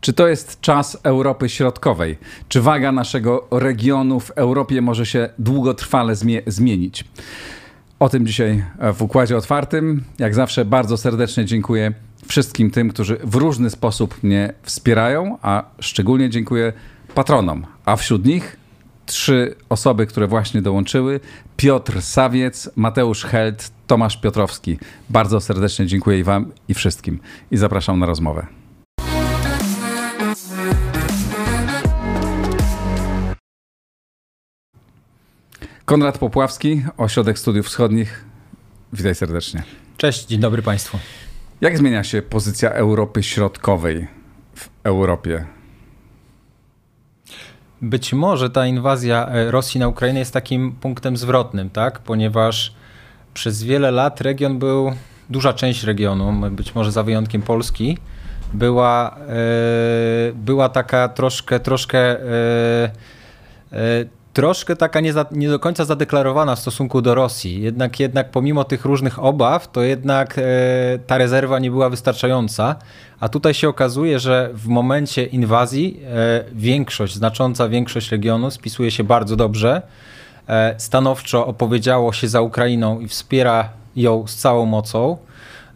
Czy to jest czas Europy Środkowej? Czy waga naszego regionu w Europie może się długotrwale zmie zmienić? O tym dzisiaj w Układzie Otwartym. Jak zawsze bardzo serdecznie dziękuję wszystkim tym, którzy w różny sposób mnie wspierają, a szczególnie dziękuję patronom, a wśród nich trzy osoby, które właśnie dołączyły: Piotr Sawiec, Mateusz Held, Tomasz Piotrowski. Bardzo serdecznie dziękuję i Wam i wszystkim i zapraszam na rozmowę. Konrad Popławski, Ośrodek Studiów Wschodnich. Witaj serdecznie. Cześć, dzień dobry Państwu. Jak zmienia się pozycja Europy Środkowej w Europie? Być może ta inwazja e, Rosji na Ukrainę jest takim punktem zwrotnym, tak? Ponieważ przez wiele lat region był, duża część regionu, być może za wyjątkiem Polski, była, yy, była taka troszkę, troszkę yy, troszkę taka nie, za, nie, do końca zadeklarowana w stosunku do Rosji. Jednak, jednak pomimo tych różnych obaw, to jednak e, ta rezerwa nie była wystarczająca. A tutaj się okazuje, że w momencie inwazji e, większość, znacząca większość regionu spisuje się bardzo dobrze. E, stanowczo opowiedziało się za Ukrainą i wspiera ją z całą mocą.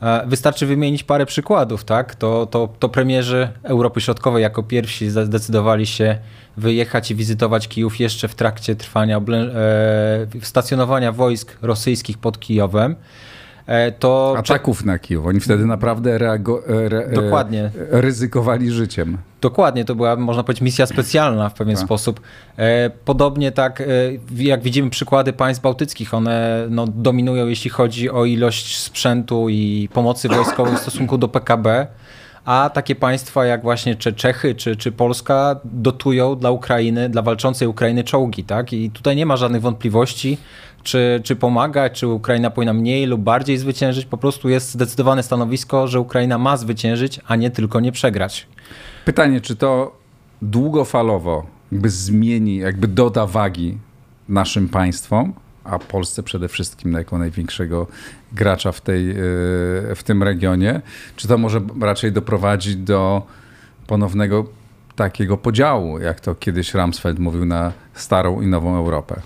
E, wystarczy wymienić parę przykładów, tak? To, to, to premierzy Europy Środkowej jako pierwsi zdecydowali się wyjechać i wizytować Kijów jeszcze w trakcie trwania e, stacjonowania wojsk rosyjskich pod Kijowem. E, to Ataków na Kijów. Oni wtedy naprawdę reago, e, re, Dokładnie. ryzykowali życiem. Dokładnie, to była, można powiedzieć, misja specjalna w pewien tak. sposób. Podobnie tak, jak widzimy przykłady państw bałtyckich, one no, dominują, jeśli chodzi o ilość sprzętu i pomocy wojskowej w stosunku do PKB a takie państwa jak właśnie czy Czechy czy, czy Polska dotują dla Ukrainy, dla walczącej Ukrainy czołgi. Tak? I tutaj nie ma żadnych wątpliwości, czy, czy pomaga, czy Ukraina powinna mniej lub bardziej zwyciężyć. Po prostu jest zdecydowane stanowisko, że Ukraina ma zwyciężyć, a nie tylko nie przegrać. Pytanie, czy to długofalowo jakby zmieni, jakby doda wagi naszym państwom, a Polsce przede wszystkim jako największego gracza w, tej, e, w tym regionie, czy to może raczej doprowadzić do ponownego takiego podziału, jak to kiedyś Ramsfeld mówił na starą i nową Europę?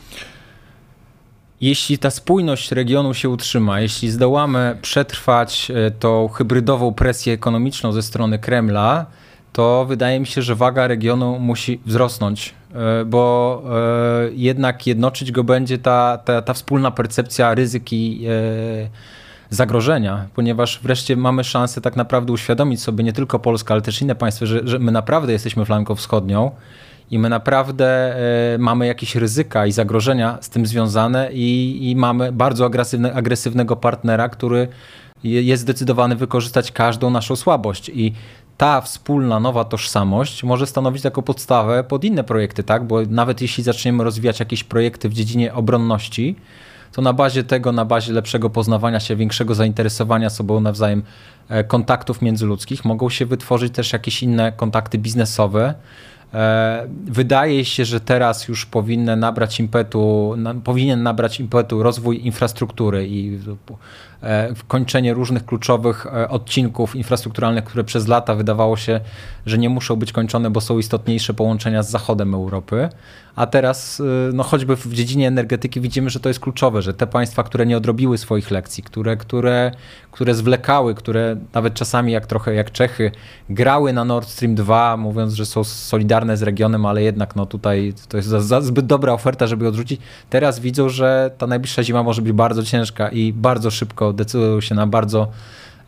Jeśli ta spójność regionu się utrzyma, jeśli zdołamy przetrwać e, tą hybrydową presję ekonomiczną ze strony Kremla, to wydaje mi się, że waga regionu musi wzrosnąć, e, bo e, jednak jednoczyć go będzie ta, ta, ta wspólna percepcja ryzyki zagrożenia, ponieważ wreszcie mamy szansę tak naprawdę uświadomić sobie nie tylko Polska, ale też inne państwa, że, że my naprawdę jesteśmy flanką wschodnią i my naprawdę mamy jakieś ryzyka i zagrożenia z tym związane i, i mamy bardzo agresywne, agresywnego partnera, który jest zdecydowany wykorzystać każdą naszą słabość. I ta wspólna nowa tożsamość może stanowić taką podstawę pod inne projekty, tak? Bo nawet jeśli zaczniemy rozwijać jakieś projekty w dziedzinie obronności, to na bazie tego, na bazie lepszego poznawania się, większego zainteresowania sobą nawzajem e, kontaktów międzyludzkich, mogą się wytworzyć też jakieś inne kontakty biznesowe. E, wydaje się, że teraz już powinny nabrać impetu, powinien nabrać impetu rozwój infrastruktury i kończenie różnych kluczowych e, odcinków infrastrukturalnych, które przez lata wydawało się, że nie muszą być kończone, bo są istotniejsze połączenia z zachodem Europy. A teraz, e, no choćby w dziedzinie energetyki widzimy, że to jest kluczowe, że te państwa, które nie odrobiły swoich lekcji, które, które, które zwlekały, które nawet czasami jak trochę jak Czechy, grały na Nord Stream 2, mówiąc, że są solidarne z regionem, ale jednak no tutaj to jest za, za zbyt dobra oferta, żeby odrzucić. Teraz widzą, że ta najbliższa zima może być bardzo ciężka i bardzo szybko decydują się na bardzo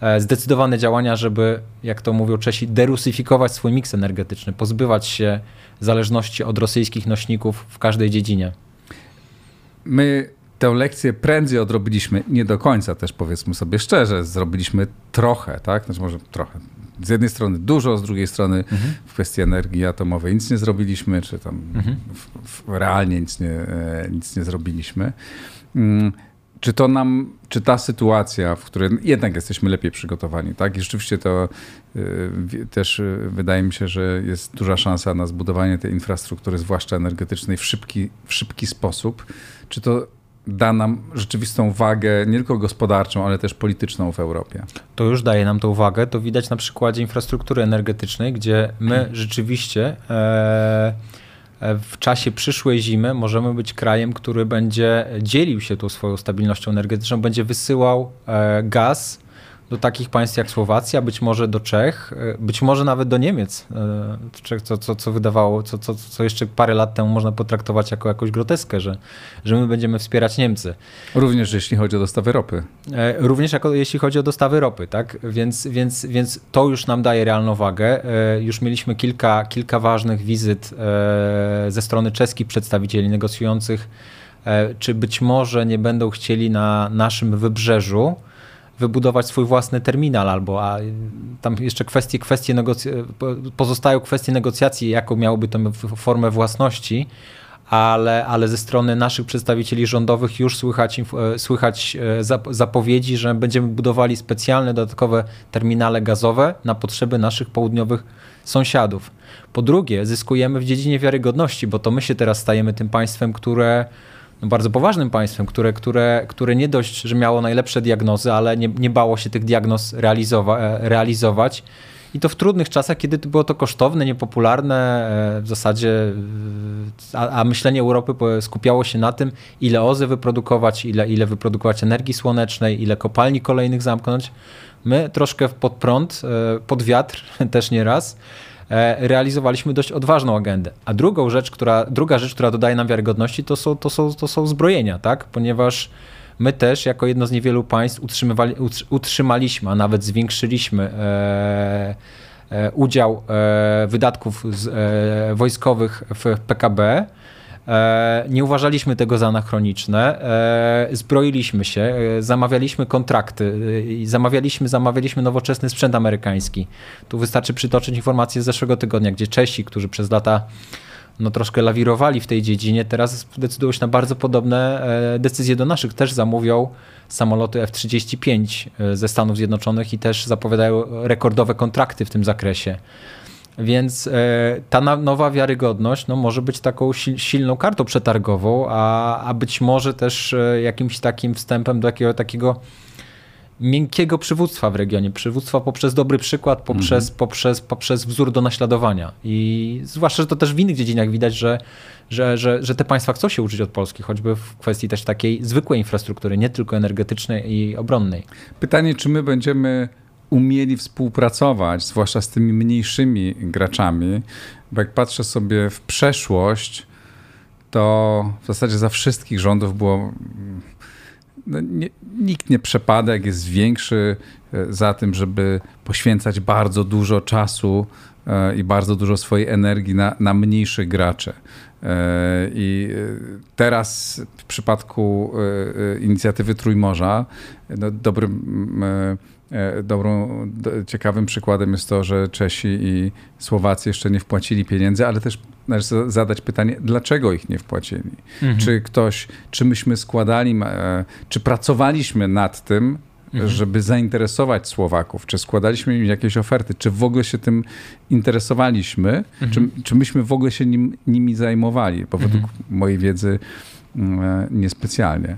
e, zdecydowane działania, żeby, jak to mówią Czesi, derusyfikować swój miks energetyczny, pozbywać się zależności od rosyjskich nośników w każdej dziedzinie. My tę lekcję prędzej odrobiliśmy, nie do końca też powiedzmy sobie szczerze, zrobiliśmy trochę, tak? Znaczy może trochę. Z jednej strony dużo, z drugiej strony mhm. w kwestii energii atomowej nic nie zrobiliśmy, czy tam mhm. w, w, realnie nic nie, e, nic nie zrobiliśmy. Mm, czy to nam, czy ta sytuacja, w której jednak jesteśmy lepiej przygotowani, tak? I rzeczywiście to y, też y, wydaje mi się, że jest duża szansa na zbudowanie tej infrastruktury, zwłaszcza energetycznej, w szybki, w szybki sposób. Czy to da nam rzeczywistą wagę nie tylko gospodarczą, ale też polityczną w Europie. To już daje nam tą wagę. To widać na przykładzie infrastruktury energetycznej, gdzie my rzeczywiście e, w czasie przyszłej zimy możemy być krajem, który będzie dzielił się tą swoją stabilnością energetyczną, będzie wysyłał e, gaz do takich państw jak Słowacja, być może do Czech, e, być może nawet do Niemiec, e, co, co, co wydawało, co, co, co jeszcze parę lat temu można potraktować jako jakąś groteskę, że, że my będziemy wspierać Niemcy. Również jeśli chodzi o dostawy ropy. E, również jako, jeśli chodzi o dostawy ropy, tak? Więc, więc, więc to już nam daje realną wagę. Już mieliśmy kilka, kilka ważnych wizyt ze strony czeskich przedstawicieli negocjujących, czy być może nie będą chcieli na naszym wybrzeżu wybudować swój własny terminal, albo a tam jeszcze kwestie, kwestie negoc- pozostają kwestie negocjacji, jaką miałoby to formę własności, ale, ale ze strony naszych przedstawicieli rządowych już słychać, e, słychać e, zapowiedzi, że będziemy budowali specjalne dodatkowe terminale gazowe na potrzeby naszych południowych sąsiadów. Po drugie, zyskujemy w dziedzinie wiarygodności, bo to my się teraz stajemy tym państwem, które no, bardzo poważnym państwem, które, które, które nie dość, że miało najlepsze diagnozy, ale nie, nie bało się tych diagnoz realizowa e, realizować. I to w trudnych czasach, kiedy było to kosztowne, niepopularne, e, w zasadzie, e, a, a, myślenie Europy skupiało się na tym, ile OZE wyprodukować, ile, ile wyprodukować energii słonecznej, ile kopalni kolejnych zamknąć. My troszkę pod prąd, pod wiatr też nieraz. raz realizowaliśmy dość odważną agendę. A drugą rzecz, która, druga rzecz, która dodaje nam wiarygodności, to są, to są, to są zbrojenia, tak? ponieważ my też jako jedno z niewielu państw utrzymywali, utrzymaliśmy, a nawet zwiększyliśmy e, e, udział e, wydatków z, e, wojskowych w PKB E, nie uważaliśmy tego za anachroniczne, e, zbroiliśmy się, e, zamawialiśmy kontrakty, zamawialiśmy, zamawialiśmy nowoczesny sprzęt amerykański. Tu wystarczy przytoczyć informację z zeszłego tygodnia, gdzie Czesi, którzy przez lata no, troszkę lawirowali w tej dziedzinie, teraz decydują się na bardzo podobne decyzje do naszych. Też zamówią samoloty F-35 ze Stanów Zjednoczonych i też zapowiadają rekordowe kontrakty w tym zakresie. Więc e, ta nowa wiarygodność no, może być taką silną kartą przetargową, a, a być może też e, jakimś takim wstępem do jakiego takiego miękkiego przywództwa w regionie. Przywództwa poprzez dobry przykład, poprzez, mhm. poprzez, poprzez wzór do naśladowania. I zwłaszcza, że to też w innych dziedzinach widać, że, że, że, że te państwa chcą się uczyć od Polski, choćby w kwestii też takiej zwykłej infrastruktury, nie tylko energetycznej i obronnej. Pytanie, czy my będziemy umieli współpracować, zwłaszcza z tymi mniejszymi graczami, bo jak patrzę sobie w przeszłość, to w zasadzie za wszystkich rządów było. No, nie, nikt nie przepada, jak jest większy, e, za tym, żeby poświęcać bardzo dużo czasu e, i bardzo dużo swojej energii na, na mniejszych graczy. E, I teraz w przypadku inicjatywy Trójmorza, no, dobrym dobrą, ciekawym przykładem jest to, że Czesi i Słowacy jeszcze nie wpłacili pieniędzy, ale też należy zadać pytanie, dlaczego ich nie wpłacili? Mhm. Czy ktoś, czy myśmy składali, e, czy pracowaliśmy nad tym, mhm. żeby zainteresować Słowaków? Czy składaliśmy im jakieś oferty? Czy w ogóle się tym interesowaliśmy? Mhm. Czy, czy myśmy w ogóle się nim, nimi zajmowali? Bo według mhm. mojej wiedzy mm, e, niespecjalnie.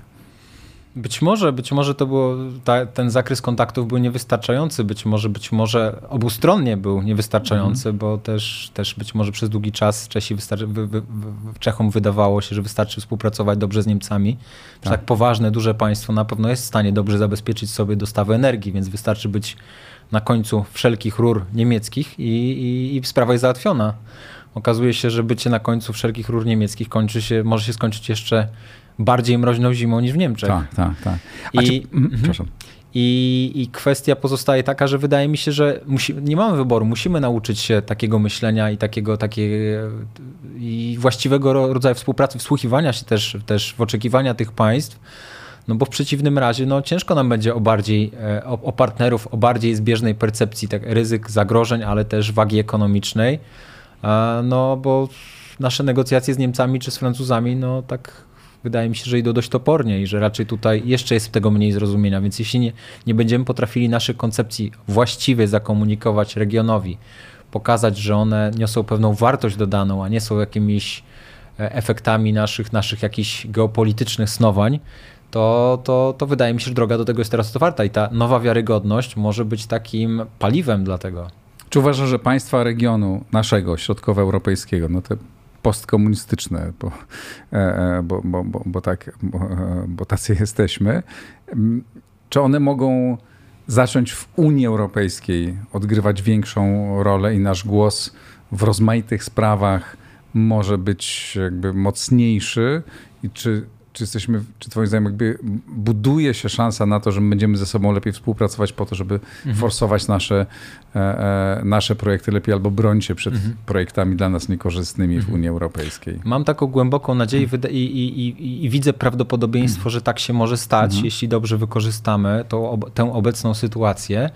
Być może, być może to było, ta, ten zakres kontaktów był niewystarczający, być może, być może obustronnie był niewystarczający, mm. bo też, też być może przez długi czas Czesi wystarczy, wy, wy, wy, Czechom wydawało się, że wystarczy współpracować dobrze z Niemcami. Tak. tak poważne, duże państwo na pewno jest w stanie dobrze zabezpieczyć sobie dostawy energii, więc wystarczy być na końcu wszelkich rur niemieckich i, i, i sprawa jest załatwiona. Okazuje się, że bycie na końcu wszelkich rur niemieckich kończy się, może się skończyć jeszcze bardziej mroźną zimą niż w Niemczech. Tak, tak, tak. A I, czy, mhm, mhm. przepraszam. I, I kwestia pozostaje taka, że wydaje mi się, że musi, nie mamy wyboru. Musimy nauczyć się takiego myślenia i takiego takiego i właściwego rodzaju współpracy, wsłuchiwania się też, też w oczekiwania tych państw. No bo w przeciwnym razie no, ciężko nam będzie o bardziej e, o, o partnerów, o bardziej zbieżnej percepcji tak, ryzyk, zagrożeń, ale też wagi ekonomicznej. No bo nasze negocjacje z Niemcami czy z Francuzami, no tak wydaje mi się, że idą dość topornie i że raczej tutaj jeszcze jest tego mniej zrozumienia. Więc jeśli nie, nie będziemy potrafili naszych koncepcji właściwie zakomunikować regionowi, pokazać, że one niosą pewną wartość dodaną, a nie są jakimiś efektami naszych, naszych jakichś geopolitycznych snowań, to, to, to wydaje mi się, że droga do tego jest teraz otwarta i ta nowa wiarygodność może być takim paliwem dla tego. Czy uważasz, że państwa regionu naszego, środkowoeuropejskiego, no te postkomunistyczne, bo, e, e, bo, bo, bo, bo tak, bo, bo tacy jesteśmy, czy one mogą zacząć w Unii Europejskiej odgrywać większą rolę i nasz głos w rozmaitych sprawach może być jakby mocniejszy? I czy czy jesteśmy, czy twoim zdaniem jakby buduje się szansa na to, że my będziemy ze sobą lepiej współpracować po to, żeby mhm. forsować nasze, e, e, nasze projekty lepiej albo bronić się przed mhm. projektami dla nas niekorzystnymi mhm. w Unii Europejskiej? Mam taką głęboką nadzieję i, i, i, i, widzę prawdopodobieństwo, mhm. że tak się może stać, mhm. jeśli dobrze wykorzystamy tą, tę obecną sytuację.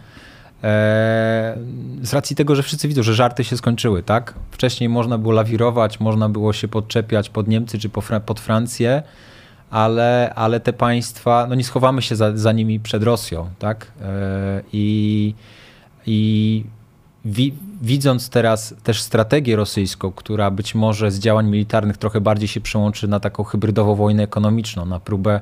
E, z racji tego, że wszyscy widzą, że żarty się skończyły, tak? Wcześniej można było lawirować, można było się podczepiać pod Niemcy czy pod Francję ale, ale te państwa, no nie schowamy się za, za nimi przed Rosją, tak? E, I, i wi, widząc teraz też strategię rosyjską, która być może z działań militarnych trochę bardziej się przełączy na taką hybrydową wojnę ekonomiczną, na próbę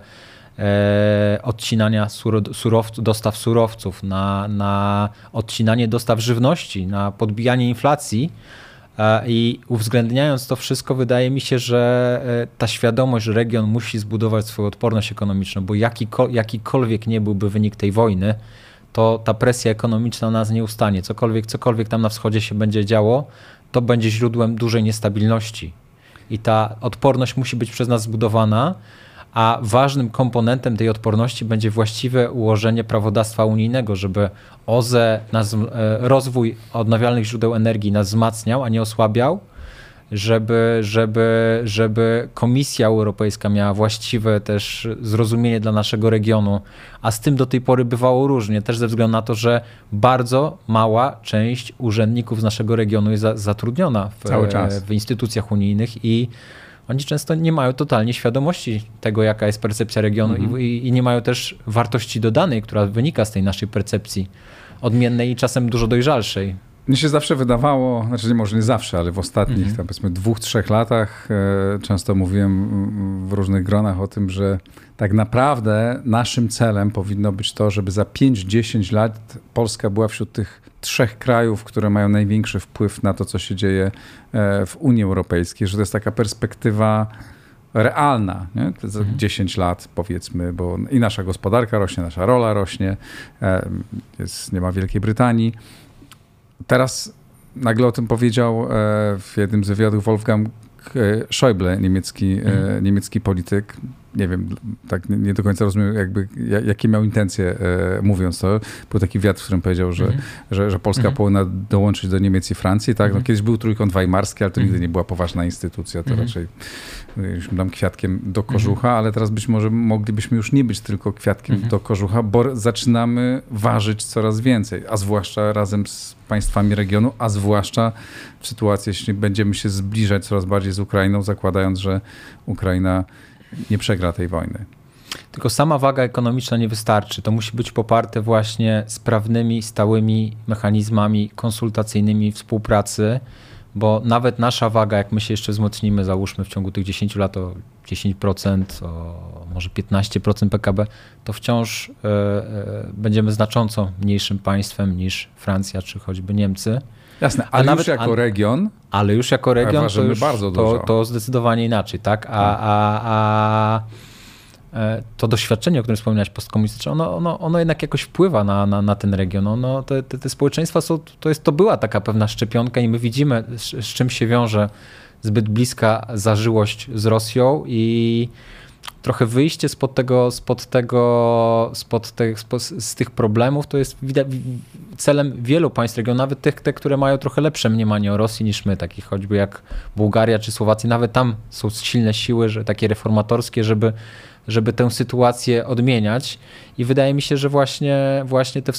e, odcinania surowc, dostaw surowców, na, na odcinanie dostaw żywności, na podbijanie inflacji, i uwzględniając to wszystko, wydaje mi się, że e, ta świadomość, że region musi zbudować swoją odporność ekonomiczną, bo jakikolwiek nie byłby wynik tej wojny, to ta presja ekonomiczna nas nie ustanie. Cokolwiek, cokolwiek tam na wschodzie się będzie działo, to będzie źródłem dużej niestabilności. I ta odporność musi być przez nas zbudowana a ważnym komponentem tej odporności będzie właściwe ułożenie prawodawstwa unijnego, żeby OZE, e, rozwój odnawialnych źródeł energii nas wzmacniał, a nie osłabiał, żeby, żeby, żeby Komisja Europejska miała właściwe też zrozumienie dla naszego regionu, a z tym do tej pory bywało różnie, też ze względu na to, że bardzo mała część urzędników z naszego regionu jest zatrudniona w, w instytucjach unijnych i oni często nie mają totalnie świadomości tego, jaka jest percepcja regionu mhm. i, i, nie mają też wartości dodanej, która wynika z tej naszej percepcji odmiennej i czasem dużo dojrzalszej. Mnie się zawsze wydawało, znaczy nie może nie zawsze, ale w ostatnich mhm. tam powiedzmy dwóch, trzech latach e, często mówiłem w różnych gronach o tym, że tak naprawdę naszym celem powinno być to, żeby za 5-10 lat Polska była wśród tych trzech krajów, które mają największy wpływ na to, co się dzieje e, w Unii Europejskiej, że to jest taka perspektywa realna, nie? za mhm. 10 lat powiedzmy, bo i nasza gospodarka rośnie, nasza rola rośnie, e, jest, nie ma Wielkiej Brytanii. Teraz nagle o tym powiedział e, w jednym z wywiadów Wolfgang Schäuble, niemiecki, mhm. niemiecki polityk, nie wiem, tak nie, nie, do końca rozumiem, jakby, jakie miał intencje e, mówiąc to. Był taki wiatr, w którym powiedział, że, mm -hmm. że, że, Polska mm -hmm. powinna dołączyć do Niemiec i Francji. Tak? No, -hmm. Kiedyś był trójkąt weimarski, ale to nigdy nie była poważna instytucja. To raczej już dam kwiatkiem do kożucha, ale teraz być może moglibyśmy już nie być tylko kwiatkiem do kożucha, bo zaczynamy ważyć coraz więcej, a zwłaszcza razem z państwami regionu, a zwłaszcza w sytuacji, jeśli będziemy się zbliżać coraz bardziej z Ukrainą, zakładając, że Ukraina nie przegra tej wojny. Tylko sama waga ekonomiczna nie wystarczy. To musi być poparte właśnie sprawnymi, stałymi mechanizmami konsultacyjnymi współpracy, bo nawet nasza waga, jak my się jeszcze wzmocnimy, załóżmy w ciągu tych 10 lat o 10%, o może 15% PKB, to wciąż y, y, będziemy znacząco mniejszym państwem niż Francja czy choćby Niemcy. Jasne, ale nawet, już jako a, region. Ale już jako region to, już, bardzo to, to zdecydowanie inaczej, tak? A, tak. a, a e, to doświadczenie, o którym wspominałeś, postkomunistyczne, ono, ono, ono jednak jakoś wpływa na, na, na ten region. Ono, te, te, te, społeczeństwa są, to, jest, to była taka pewna szczepionka i my widzimy, z, z czym się wiąże zbyt bliska zażyłość z Rosją i trochę wyjście spod tego, spod tego, spod tych, spod, z tych problemów to jest celem wielu państw regionu, nawet tych, te, które mają trochę lepsze mniemanie o Rosji niż my, takich choćby jak Bułgaria czy Słowacja, nawet tam są silne siły, że takie reformatorskie, żeby, żeby tę sytuację odmieniać. I wydaje mi się, że właśnie, właśnie te,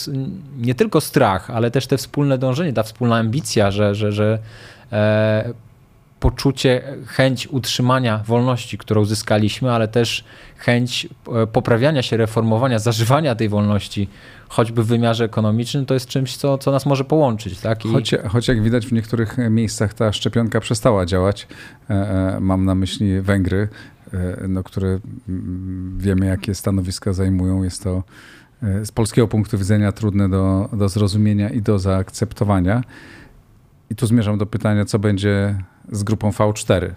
nie tylko strach, ale też te wspólne dążenie, ta wspólna ambicja, że, że, że e, poczucie, chęć utrzymania wolności, którą uzyskaliśmy, ale też chęć e, poprawiania się, reformowania, zażywania tej wolności, choćby w wymiarze ekonomicznym, to jest czymś, co, co nas może połączyć. Tak? I... Choć, choć jak widać w niektórych miejscach ta szczepionka przestała działać, e, e, mam na myśli Węgry, no, które wiemy, jakie stanowiska zajmują. Jest to z polskiego punktu widzenia trudne do, do zrozumienia i do zaakceptowania. I tu zmierzam do pytania, co będzie z grupą V4 e,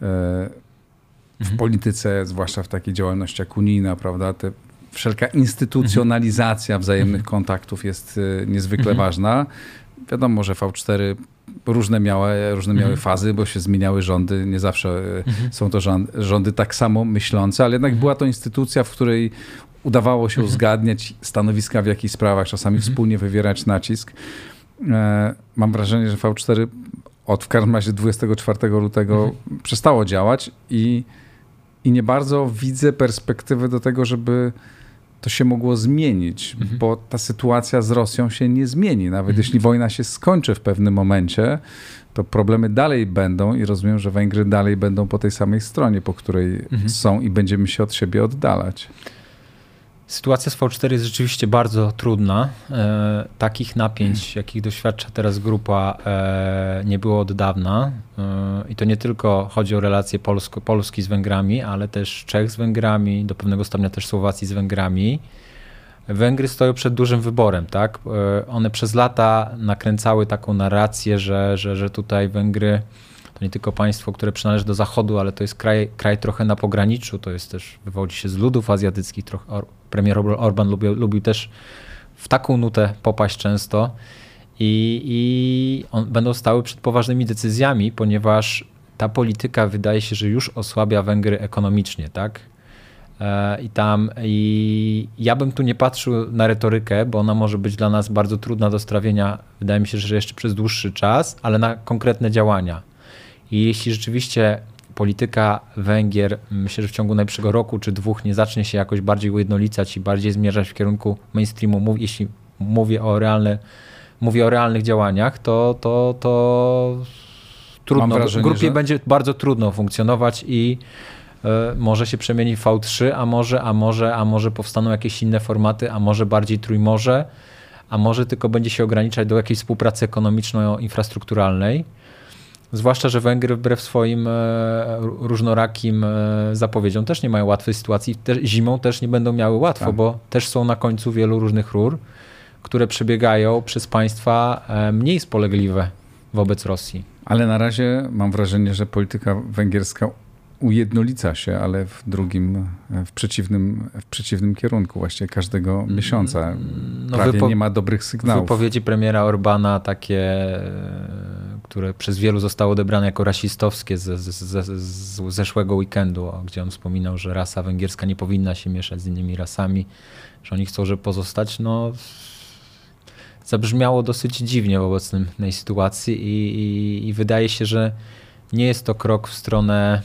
w mhm. polityce, zwłaszcza w takiej działalności jak unijna, prawda? Te, wszelka instytucjonalizacja mhm. wzajemnych mhm. kontaktów jest e, niezwykle ważna. Wiadomo, że V4 różne miały, różne miały mhm. fazy, bo się zmieniały rządy. Nie zawsze e, mhm. są to rządy, rządy tak samo myślące, ale jednak była to instytucja, w której udawało się uzgadniać stanowiska w jakichś sprawach, czasami wspólnie wywierać nacisk. Mam wrażenie, że V4 od w każdym razie 24 lutego mhm. przestało działać i, i nie bardzo widzę perspektywy do tego, żeby to się mogło zmienić, mhm. bo ta sytuacja z Rosją się nie zmieni. Nawet mhm. jeśli wojna się skończy w pewnym momencie, to problemy dalej będą i rozumiem, że Węgry dalej będą po tej samej stronie, po której mhm. są i będziemy się od siebie oddalać. Sytuacja z V4 jest rzeczywiście bardzo trudna. E, takich napięć, jakich doświadcza teraz grupa, e, nie było od dawna. E, I to nie tylko chodzi o relacje Polsko, Polski z Węgrami, ale też Czech z Węgrami, do pewnego stopnia też Słowacji z Węgrami. Węgry stoją przed dużym wyborem. Tak? E, one przez lata nakręcały taką narrację, że, że, że tutaj Węgry to nie tylko państwo, które przynależy do Zachodu, ale to jest kraj, kraj trochę na pograniczu, to jest też, wywodzi się z ludów azjatyckich, trochę, premier Orban lubił, lubił też w taką nutę popaść często i, i on, będą stały przed poważnymi decyzjami, ponieważ ta polityka wydaje się, że już osłabia Węgry ekonomicznie, tak? E, I tam, i ja bym tu nie patrzył na retorykę, bo ona może być dla nas bardzo trudna do strawienia, wydaje mi się, że jeszcze przez dłuższy czas, ale na konkretne działania. I jeśli rzeczywiście polityka Węgier, myślę, że w ciągu najbliższego roku czy dwóch nie zacznie się jakoś bardziej ujednolicać i bardziej zmierzać w kierunku mainstreamu, jeśli mówię o, realne, mówię o realnych działaniach, to, to, to trudno, wrażenie, grupie że... będzie bardzo trudno funkcjonować i y, może się przemieni w V3, a może, a może, a może powstaną jakieś inne formaty, a może bardziej trójmorze, a może tylko będzie się ograniczać do jakiejś współpracy ekonomiczno-infrastrukturalnej Zwłaszcza, że Węgry wbrew swoim e, różnorakim e, zapowiedziom też nie mają łatwej sytuacji. zimą też nie będą miały łatwo, tak. bo też są na końcu wielu różnych rur, które przebiegają przez państwa e, mniej spolegliwe wobec Rosji. Ale na razie mam wrażenie, że polityka węgierska ujednolica się, ale w drugim, w przeciwnym, w przeciwnym kierunku właśnie każdego mm, miesiąca. No Prawie nie ma dobrych sygnałów. Wypowiedzi premiera Orbana takie które przez wielu zostało odebrane jako rasistowskie z, z, z, z, zeszłego weekendu, gdzie on wspominał, że rasa węgierska nie powinna się mieszać z innymi rasami, że oni chcą, żeby pozostać, no zabrzmiało dosyć dziwnie w obecnej sytuacji i, i, i wydaje się, że nie jest to krok w stronę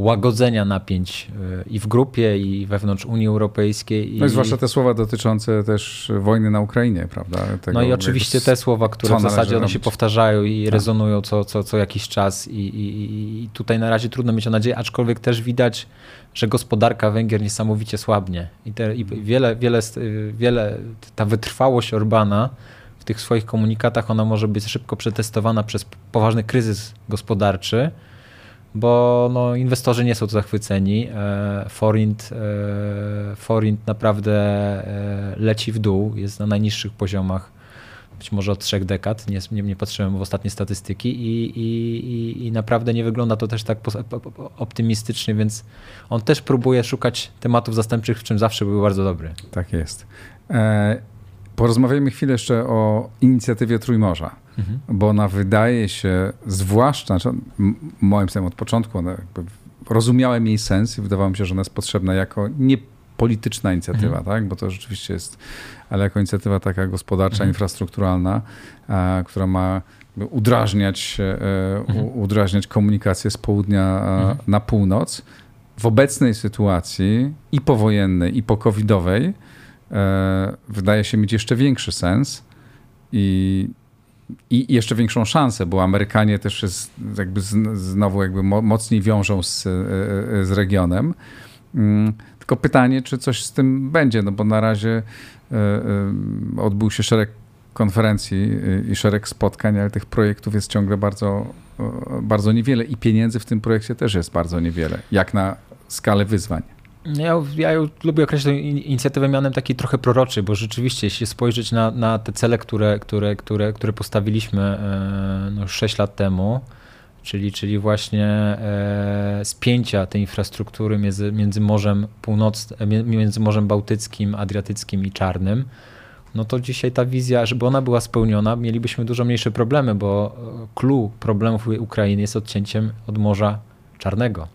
łagodzenia napięć y, i w grupie, i wewnątrz Unii Europejskiej. No i zwłaszcza te słowa dotyczące też wojny na Ukrainie, prawda? Tego, no i oczywiście te słowa, które w zasadzie one się powtarzają i tak. rezonują co, co, co jakiś czas i, i, i tutaj na razie trudno mieć o nadzieję, aczkolwiek też widać, że gospodarka Węgier niesamowicie słabnie i, te, i wiele, wiele, wiele, ta wytrwałość Orbana w tych swoich komunikatach, ona może być szybko przetestowana przez poważny kryzys gospodarczy, bo no, inwestorzy nie są tu zachwyceni. E, forint, e, forint naprawdę e, leci w dół, jest na najniższych poziomach być może od trzech dekad, nie, nie, nie patrzyłem w ostatnie statystyki i, i, i, naprawdę nie wygląda to też tak optymistycznie, więc on też próbuje szukać tematów zastępczych, w czym zawsze był bardzo dobry. Tak jest. Porozmawiajmy chwilę jeszcze o inicjatywie Trójmorza, mhm. bo ona wydaje się, zwłaszcza, znaczy, moim zdaniem od początku, ona rozumiałem jej sens i wydawało mi się, że ona jest potrzebna jako nie polityczna inicjatywa, mhm. tak? bo to rzeczywiście jest, ale jako inicjatywa taka gospodarcza, mhm. infrastrukturalna, a, która ma udrażniać, e, mhm. udrażniać komunikację z południa mhm. na północ. W obecnej sytuacji i powojennej, i po-covidowej, E, wydaje się mieć jeszcze większy sens i i jeszcze większą szansę, bo Amerykanie też jest jakby znowu jakby mocniej wiążą z, z regionem. Mm, tylko pytanie, czy coś z tym będzie, no bo na razie odbył się szereg konferencji i szereg spotkań, ale tych projektów jest ciągle bardzo, bardzo niewiele i pieniędzy w tym projekcie też jest bardzo niewiele, jak na skalę wyzwań. Ja, ja lubię tę inicjatywę mianem taki trochę proroczy, bo rzeczywiście, jeśli spojrzeć na, na te cele, które, które, które, które postawiliśmy e, no, 6 lat temu, czyli, czyli właśnie e, spięcia tej infrastruktury między, między, Morzem Północ, między Morzem Bałtyckim, Adriatyckim i Czarnym, no to dzisiaj ta wizja, żeby ona była spełniona, mielibyśmy dużo mniejsze problemy, bo clue problemów Ukrainy jest odcięciem od Morza Czarnego.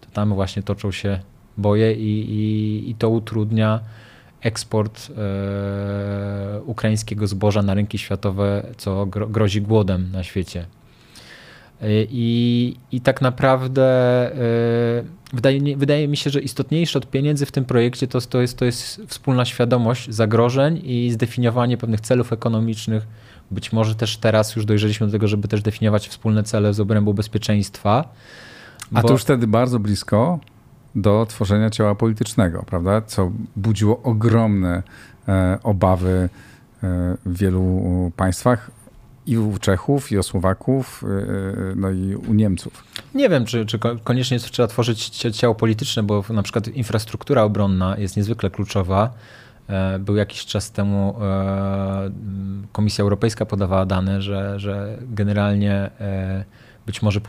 To tam właśnie toczą się boje i, i, i to utrudnia eksport e, ukraińskiego zboża na rynki światowe, co gro, grozi głodem na świecie. E, I, i tak naprawdę e, wydaje, wydaje mi się, że istotniejsze od pieniędzy w tym projekcie to, to, jest, to jest wspólna świadomość zagrożeń i zdefiniowanie pewnych celów ekonomicznych. Być może też teraz już dojrzeliśmy do tego, żeby też definiować wspólne cele z obrębu bezpieczeństwa. A to już wtedy bardzo blisko do tworzenia ciała politycznego, prawda? Co budziło ogromne e, obawy e, w wielu państwach i u Czechów, i u Słowaków, e, no i u Niemców. Nie wiem, czy, czy koniecznie trzeba tworzyć ciało polityczne, bo na przykład infrastruktura obronna jest niezwykle kluczowa. Był jakiś czas temu Komisja Europejska podawała dane, że, że generalnie być może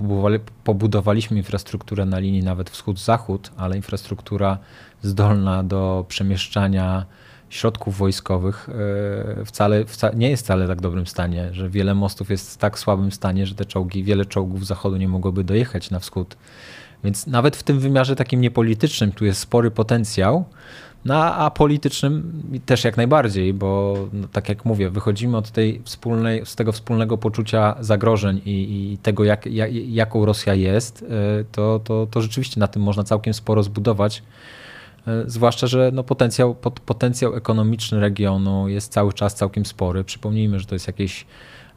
pobudowaliśmy infrastrukturę na linii nawet wschód-zachód, ale infrastruktura zdolna do przemieszczania środków wojskowych e, wcale, wcale, nie jest wcale tak dobrym stanie, że wiele mostów jest w tak słabym stanie, że te czołgi, wiele czołgów zachodu nie mogłoby dojechać na wschód. Więc nawet w tym wymiarze takim niepolitycznym tu jest spory potencjał, no, a politycznym też jak najbardziej, bo no, tak jak mówię, wychodzimy od tej wspólnej, z tego wspólnego poczucia zagrożeń i, i tego, jak, jak, jaką Rosja jest, e, to, to, to rzeczywiście na tym można całkiem sporo zbudować. E, zwłaszcza, że no potencjał, potencjał ekonomiczny regionu jest cały czas całkiem spory. Przypomnijmy, że to jest jakieś,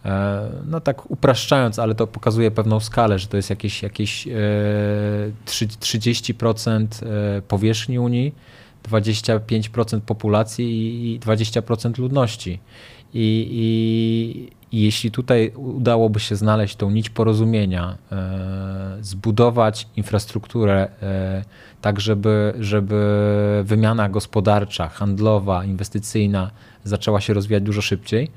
e, no tak upraszczając, ale to pokazuje pewną skalę, że to jest jakieś, jakieś 30% powierzchni Unii 25% populacji i 20% ludności. I, i, I, jeśli tutaj udałoby się znaleźć tą nić porozumienia, e, zbudować infrastrukturę e, tak, żeby, żeby wymiana gospodarcza, handlowa, inwestycyjna zaczęła się rozwijać dużo szybciej,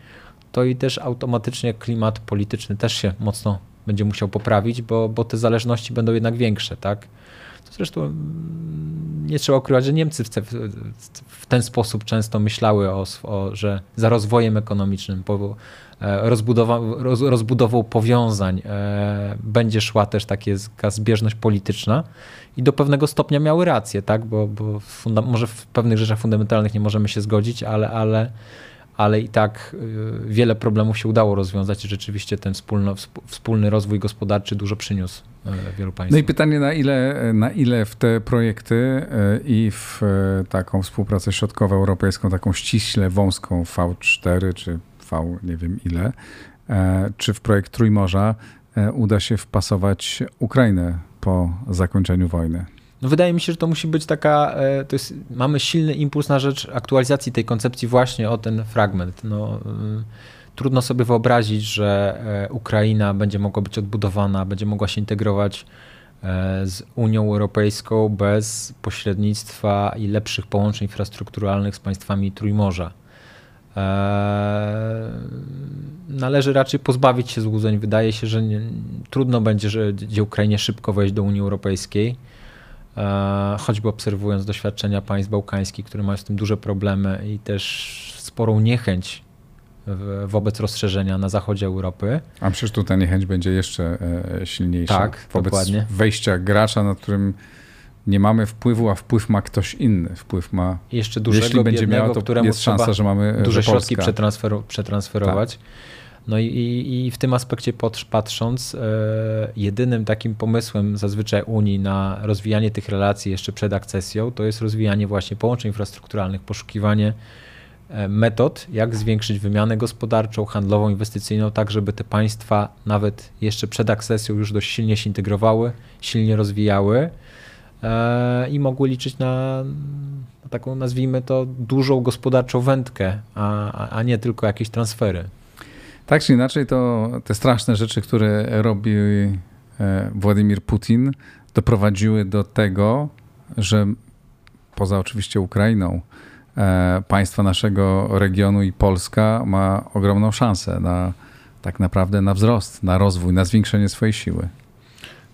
to i też automatycznie klimat polityczny też się mocno będzie musiał poprawić, bo, bo te zależności będą jednak większe, tak? Zresztą mm, nie trzeba ukrywać, że Niemcy w, w ten sposób często myślały o, o, że za rozwojem ekonomicznym, po, e, rozbudowa, roz, rozbudową powiązań e, będzie szła też taka zbieżność polityczna i do pewnego stopnia miały rację, tak? bo, bo może w pewnych rzeczach fundamentalnych nie możemy się zgodzić, ale, ale ale i tak y, wiele problemów się udało rozwiązać i rzeczywiście ten wspólno, wspólny rozwój gospodarczy dużo przyniósł y, wielu państwom. No i pytanie, na ile, na ile w te projekty y, i w taką współpracę środkowoeuropejską, taką ściśle wąską V4 czy V nie wiem ile, czy w projekt Trójmorza uda się wpasować Ukrainę po zakończeniu wojny? No wydaje mi się, że to musi być taka, e, to jest, mamy silny impuls na rzecz aktualizacji tej koncepcji właśnie o ten fragment. No, e, trudno sobie wyobrazić, że e, Ukraina będzie mogła być odbudowana, będzie mogła się integrować z Unią Europejską bez pośrednictwa i lepszych połączeń infrastrukturalnych z państwami Trójmorza. Należy raczej pozbawić się złudzeń. Wydaje się, że nie, trudno będzie, że Ukrainie szybko wejść do Unii Europejskiej. E, choćby obserwując doświadczenia państw bałkańskich, które mają z tym duże problemy i też sporą niechęć wobec rozszerzenia na zachodzie Europy. A przecież tu ta niechęć będzie jeszcze e, silniejsza. Tak, wobec dokładnie. wejścia gracza, nad którym nie mamy wpływu, a wpływ ma ktoś inny. Wpływ ma. Jeszcze dużego, Jeśli będzie miał, to jest szansa, że mamy. Duże środki przetransferować. Tak. No i, i, w tym aspekcie patrząc, e, jedynym takim pomysłem zazwyczaj Unii na rozwijanie tych relacji jeszcze przed akcesją, to jest rozwijanie właśnie połączeń infrastrukturalnych, poszukiwanie e, metod, jak zwiększyć wymianę gospodarczą, handlową, inwestycyjną, tak żeby te państwa nawet jeszcze przed akcesją już dość silnie się integrowały, silnie rozwijały e, i mogły liczyć na taką, nazwijmy to, dużą gospodarczą wędkę, a, a nie tylko jakieś transfery. Tak czy inaczej, to te straszne rzeczy, które robi e, Władimir Putin, doprowadziły do tego, że poza oczywiście Ukrainą, e, państwa naszego regionu i Polska ma ogromną szansę na tak naprawdę na wzrost, na rozwój, na zwiększenie swojej siły.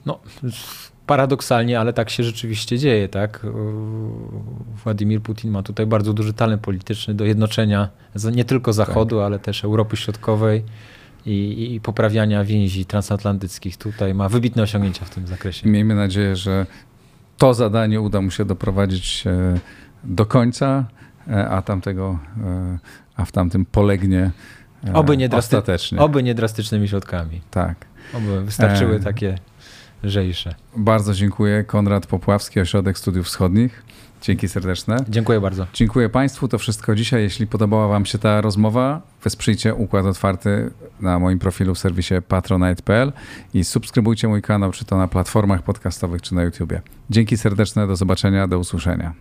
No, paradoksalnie, ale tak się rzeczywiście dzieje, tak? Władimir Putin ma tutaj bardzo duży talent polityczny do jednoczenia nie tylko Zachodu, tak. ale też Europy Środkowej i, i, poprawiania więzi transatlantyckich. Tutaj ma wybitne osiągnięcia w tym zakresie. Miejmy nadzieję, że to zadanie uda mu się doprowadzić e, do końca, e, a tamtego, e, a w tamtym polegnie oby nie ostatecznie. Oby nie drastycznymi środkami. Tak. Oby wystarczyły takie lżejsze. Bardzo dziękuję. Konrad Popławski, Ośrodek Studiów Wschodnich. Dzięki serdeczne. Dziękuję bardzo. Dziękuję Państwu. To wszystko dzisiaj. Jeśli podobała Wam się ta rozmowa, wesprzyjcie Układ Otwarty na moim profilu w serwisie patronite.pl i subskrybujcie mój kanał, czy to na platformach podcastowych, czy na YouTubie. Dzięki serdeczne. Do zobaczenia. Do usłyszenia.